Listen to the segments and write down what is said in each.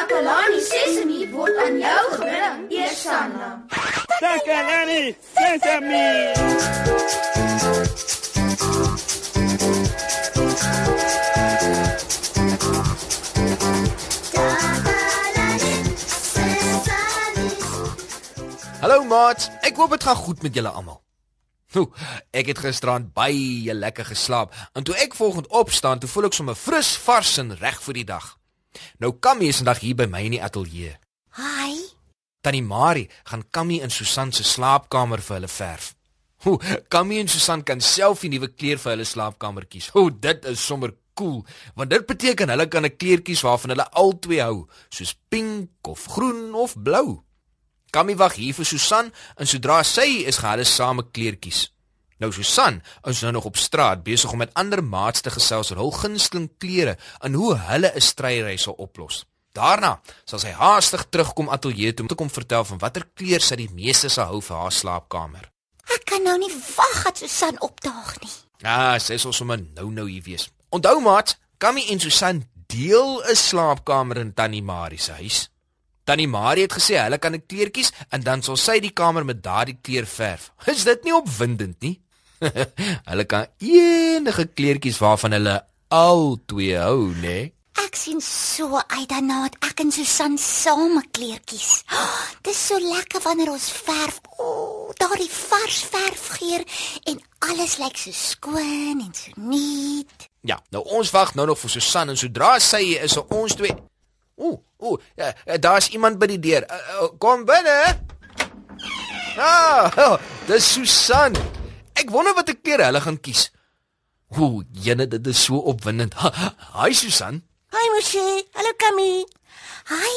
Takalani Sesemi word aan jou gebring, Eersanna. Takalani Sesemi. Hallo maats, ek hoop dit gaan goed met julle almal. Nou, ek het gisterand baie lekker geslaap en toe ek volgende opstaan, toe voel ek sommer fris, vars en reg vir die dag. Nou Kammy is vandag hier by my in die ateljee. Hi. Tannie Marie gaan Kammy in Susan se slaapkamer vir hulle verf. Hoe, Kammy en Susan kan self die nuwe kleer vir hulle slaapkamer kies. O, dit is sommer cool, want dit beteken hulle kan 'n kleer kies waarvan hulle albei hou, soos pink of groen of blou. Kammy wag hier vir Susan en sodra sy is, gaan hulle same kleertjies. Nou Susan is nou nog op straat besig om met ander maats te gesels oor hul gunsteling klere en hoe hulle 'n stryreis sal oplos. Daarna sal sy haastig terugkom ateljee toe om te kom vertel van watter kleer sy die meeste sal hou vir haar slaapkamer. Ek kan nou nie wag dat Susan opdaag nie. Ah, sy sal sommer nou-nou hier wees. Onthou maat, Kammy en Susan deel 'n slaapkamer in Tannie Marie se huis. Tannie Marie het gesê hulle kan 'n kleertjies en dan sal sy die kamer met daardie kleur verf. Is dit nie opwindend nie? hulle kan enige kleertjies waarvan hulle al twee hou, né? Nee? Ek sien so uit daarna dat ek en Susan saam kleertjies. Oh, dit is so lekker wanneer ons verf. O, oh, daardie vars verfgeur en alles lyk so skoon en so nuut. Ja, nou ons wag nou nog vir Susan en sodra sy is, sal ons twee Ooh, ooh, ja, daar's iemand by die deur. Uh, uh, kom binne. Ah, oh, dis Susan. Ek wonder wat ek keer hulle gaan kies. Ooh, jene, dit is so opwindend. Hi Susan. Hi Moshi. Hallo Kami. Hi.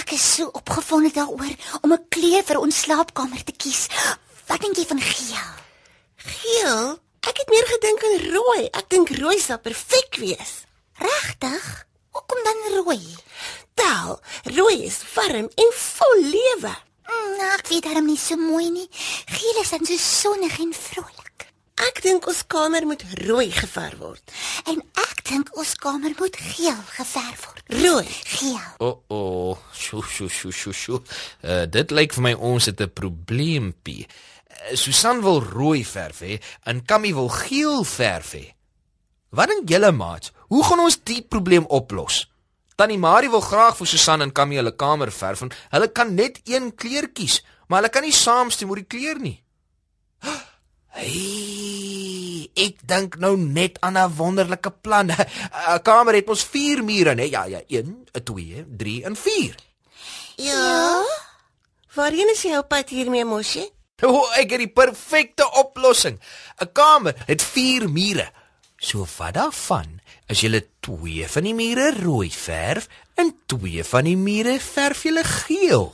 Ek is so opgewonde daaroor om 'n kleur vir ons slaapkamer te kies. Wat dink jy van geel? Geel? Ek het meer gedink aan rooi. Ek dink rooi sal perfek wees. Regtig? Hoekom dan rooi? Wel, rooi is warm en vol lewe. Mm, ek weet daarom nie so mooi nie. Geel is dan so sonnig en vrolik. Ek dink ons kamer moet rooi geverf word. En ek dink ons kamer moet geel geverf word. Rooi, geel. O, oh, o, oh, sjo sjo sjo sjo sjo. Uh, dit lyk vir my ons het 'n probleempie. Uh, Susan wil rooi verf hê en Kammy wil geel verf hê. Wat dink julle maats? Hoe gaan ons die probleem oplos? Tannie Marie wil graag vir Susan en Kammy hulle kamer verf en hulle kan net een kleur kies, maar hulle kan nie saamstem oor die kleur nie. Hey, ek dink nou net aan 'n wonderlike plan. 'n Kamer het mos 4 mure, né? Ja, ja, 1, 2, 3 en 4. Ja. Waarheen is jy op pad hiermee, Moshi? O, oh, ek het die perfekte oplossing. 'n Kamer het 4 mure. So wat daarvan as jy twee van die mure rooi verf en twee van die mure verf jy geel?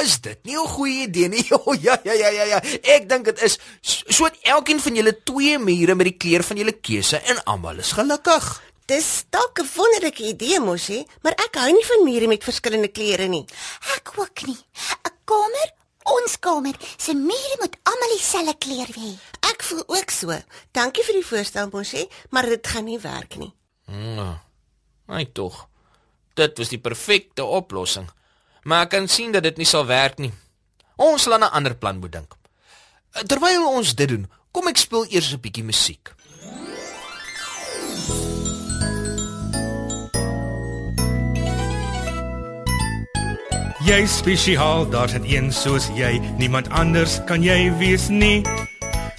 Is dit nie 'n goeie idee nie? O ja ja ja ja ja. Ek dink dit is so dat elkeen van julle twee mure met die kleur van julle keuse en almal is gelukkig. Dis dalk 'n wonderlike idee, Moshi, maar ek hou nie van mure met verskillende kleure nie. Ek ook nie. 'n Kamer Ons kamer se mure moet almal dieselfde kleur hê. Ek voel ook so. Dankie vir die voorstel, Moshi, maar dit gaan nie werk nie. Nee. Ai tog. Dit was die perfekte oplossing. Maar ek kan sien dat dit nie sal werk nie. Ons sal aan 'n ander plan moet dink. Terwyl ons dit doen, kom ek speel eers 'n bietjie musiek. Jy spesiaal, daar's net een soos jy, niemand anders kan jy wees nie.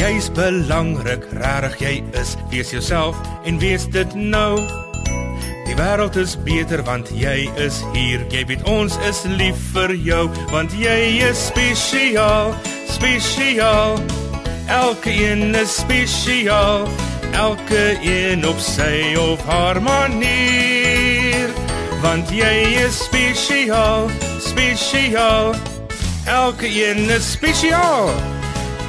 Jy's belangrik, rarig jy is, wees jouself en wees dit nou. Die wêreld is beter want jy is hier. Jy weet ons is lief vir jou want jy is spesiaal, spesiaal. Elke een is spesiaal, elke een op sy of haar manier Want jy is spesiaal, spesiaal. Elke een is spesiaal.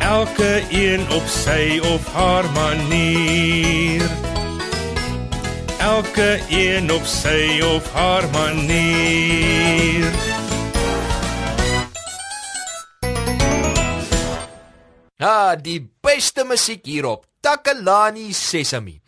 Elke een op sy of haar manier. Elke een op sy of haar manier. Ha, die beste musiek hierop. Takalani Sesame.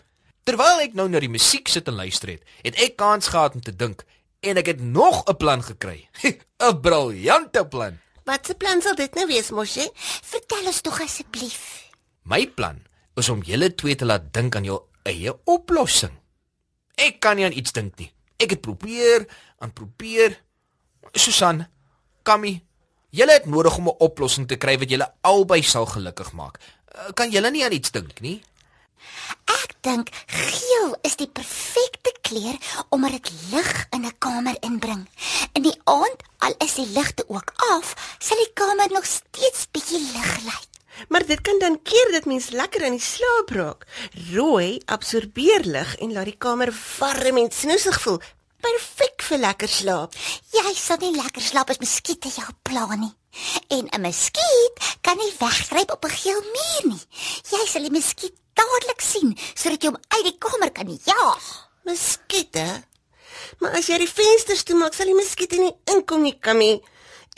Terwyl ek nou na die musiek sit en luister het, het ek kans gehad om te dink en ek het nog 'n plan gekry. 'n Briljante plan. Wat se plan sal dit nou wees, Moshi? Vertel ons tog asseblief. My plan is om julle twee te laat dink aan jou eie oplossing. Ek kan nie aan iets dink nie. Ek het probeer, aan probeer. Susan, Kami, julle het nodig om 'n oplossing te kry wat julle albei sal gelukkig maak. Eh, Kan julle nie aan iets dink nie? Ek dink geel is die perfekte kleur omdat dit lig in 'n kamer inbring. In die aand, al is die ligte ook af, sal die kamer nog steeds bietjie lig lyk. Maar dit kan dan keer dat mens lekker in die slaap raak. Rooi absorbeer lig en laat die kamer warm en snoesig voel. Perfek vir lekker slaap. Jy sal nie lekker slaap as muskiete jou pla nie. En 'n muskiet kan nie weggryp op 'n geel muur nie. Jy sal die muskiet dadelik sien sodat jy hom uit die kamer kan jaag. Muskiete. Maar as jy die vensters toemaak, sal die muskiete nie inkom nie, Kammy.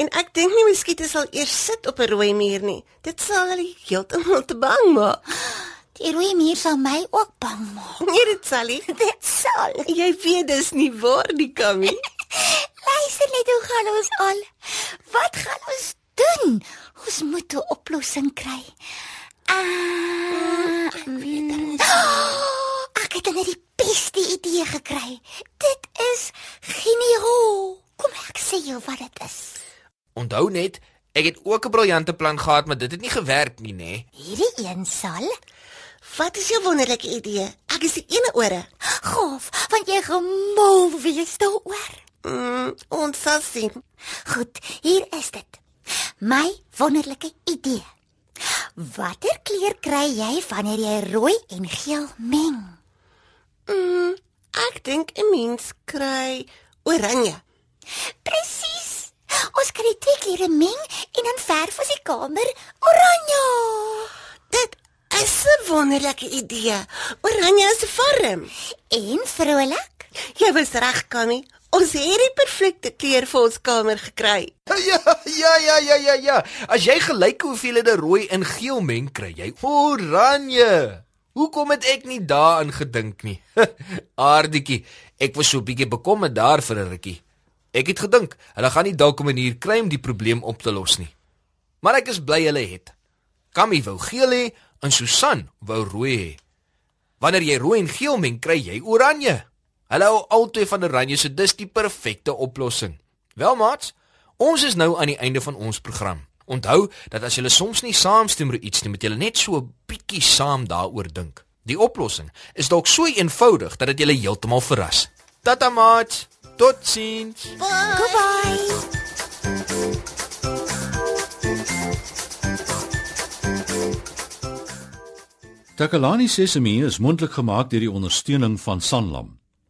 En ek dink nie muskiete sal eers sit op 'n rooi muur nie. Dit sal hulle heeltemal te bang maak. Die rooi muur sal my ook bang maak. Nee, dit sal nie. Dit sal. Jy weet dis nie waar nie, Kammy. Luister net hoe gaan ons al. Wat gaan ons doen? Ons moet 'n oplossing kry. Ah, ek weet dit. Ek het net die beste idee gekry. Dit is geniaal. Kom ek sê jou wat dit is. Onthou net, ek het ook 'n briljante plan gehad, maar dit het nie gewerk nie, nê? Hierdie een sal Wat is jou wonderlike idee? Ek is die ene ore. gaaf, want jy gemal wees daaroor. Mm, ons sal sien. Goed, hier is dit. My wonderlike idee. Watter kleur kry jy wanneer jy rooi en geel meng? Mm, ek dink 'n mens kry oranje. Presies. Ons kan die twee kleure meng en dan verf ons die kamer oranje. Dit is 'n wonderlike idee. Oranje is warm. En vrolik. Jy was reg, Kammy. Ons het die perfekte kleur vir ons kamer gekry. Ja, ja, ja, ja, ja, ja. As jy gelyke hoeveelhede rooi en geel meng, kry jy oranje. Hoekom het ek nie daaraan gedink nie? Aardetjie, ek was so 'n bietjie bekommerd daar vir 'n rukkie. Ek het gedink hulle gaan nie dalk 'n manier kry om die probleem op te los nie. Maar ek is bly hulle het. Kammy wou geel hê en Susan wou rooi hê. Wanneer jy rooi en geel meng, kry jy oranje. Hulle hou albei van oranje, so dis die perfekte oplossing. Wel maats, ons is nou aan die einde van ons program. Onthou dat as jy soms nie saamstem oor iets nie, moet jy net so 'n bietjie saam daaroor dink. Die oplossing is dalk so eenvoudig dat dit julle heeltemal verras. Tata maats, totsiens. Goodbye. Takalani Sesemi is mondelik gemaak deur die ondersteuning van Sanlam.